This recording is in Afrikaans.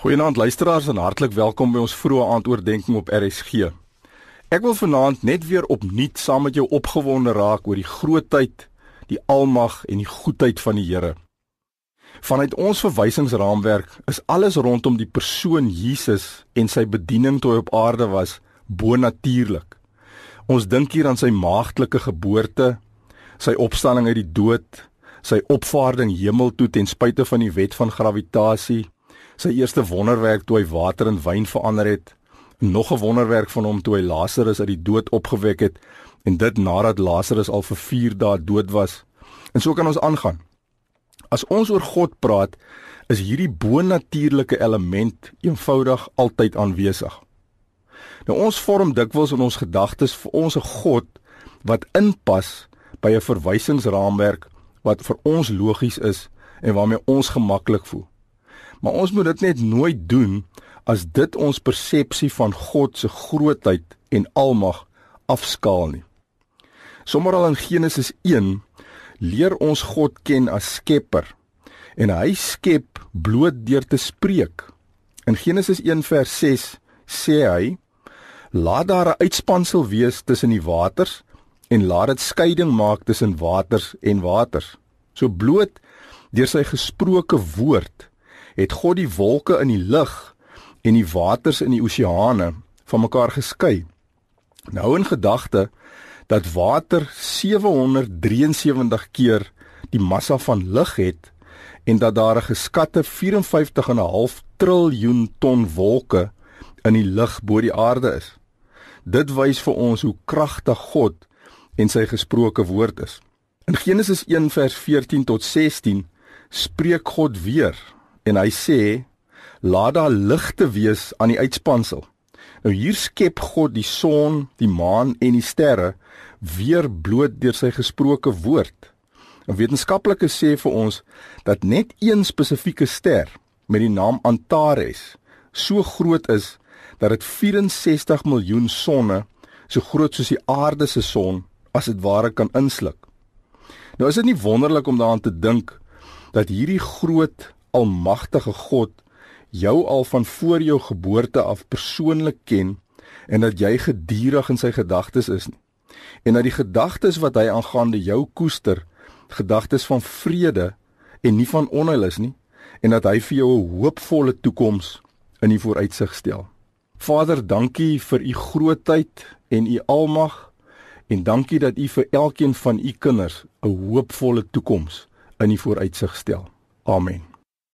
Goeienaand luisteraars en hartlik welkom by ons vroeë aandoordenking op RSG. Ek wil vanaand net weer opnuut saam met jou opgewonde raak oor die grootheid, die almag en die goedheid van die Here. Vanuit ons verwysingsraamwerk is alles rondom die persoon Jesus en sy bediening toe op aarde was bonatuurlik. Ons dink hier aan sy maagtelike geboorte, sy opstanding uit die dood, sy opvaarding hemel toe ten spyte van die wet van gravitasie sy eerste wonderwerk toe hy water in wyn verander het, nog 'n wonderwerk van hom toe hy Lazarus uit die dood opgewek het en dit nadat Lazarus al vir 4 dae dood was. En so kan ons aangaan. As ons oor God praat, is hierdie bonatuurlike element eenvoudig altyd aanwesig. Nou ons vorm dikwels in ons gedagtes vir ons 'n God wat inpas by 'n verwysingsraamwerk wat vir ons logies is en waarmee ons gemaklik voel. Maar ons moet dit net nooit doen as dit ons persepsie van God se grootheid en almag afskaal nie. Sommige al in Genesis 1 leer ons God ken as Skepper en hy skep bloot deur te spreek. In Genesis 1 vers 6 sê hy: Laat daar 'n uitspansel wees tussen die waters en laat dit skeiding maak tussen waters en waters. So bloot deur sy gesproke woord het God die wolke in die lug en die waters in die oseane van mekaar geskei. Nou in gedagte dat water 773 keer die massa van lig het en dat daar 'n geskatte 54 en 'n half triljoen ton wolke in die lug bo die aarde is. Dit wys vir ons hoe kragtig God en sy gesproke woord is. In Genesis 1 vers 14 tot 16 spreek God weer en hy sê laat daar ligte wees aan die uitspansel. Nou hier skep God die son, die maan en die sterre weer bloot deur sy gesproke woord. En wetenskaplikes sê vir ons dat net een spesifieke ster met die naam Antares so groot is dat dit 64 miljoen sonne so groot soos die aarde se son as dit ware kan insluk. Nou is dit nie wonderlik om daaraan te dink dat hierdie groot almagtige God jou al van voor jou geboorte af persoonlik ken en dat jy gedurig in sy gedagtes is nie. En dat die gedagtes wat hy aangaande jou koester, gedagtes van vrede en nie van onheil is nie en dat hy vir jou 'n hoopvolle toekoms in die vooruitsig stel. Vader, dankie vir u grootheid en u almag en dankie dat u vir elkeen van u kinders 'n hoopvolle toekoms in die vooruitsig stel. Amen.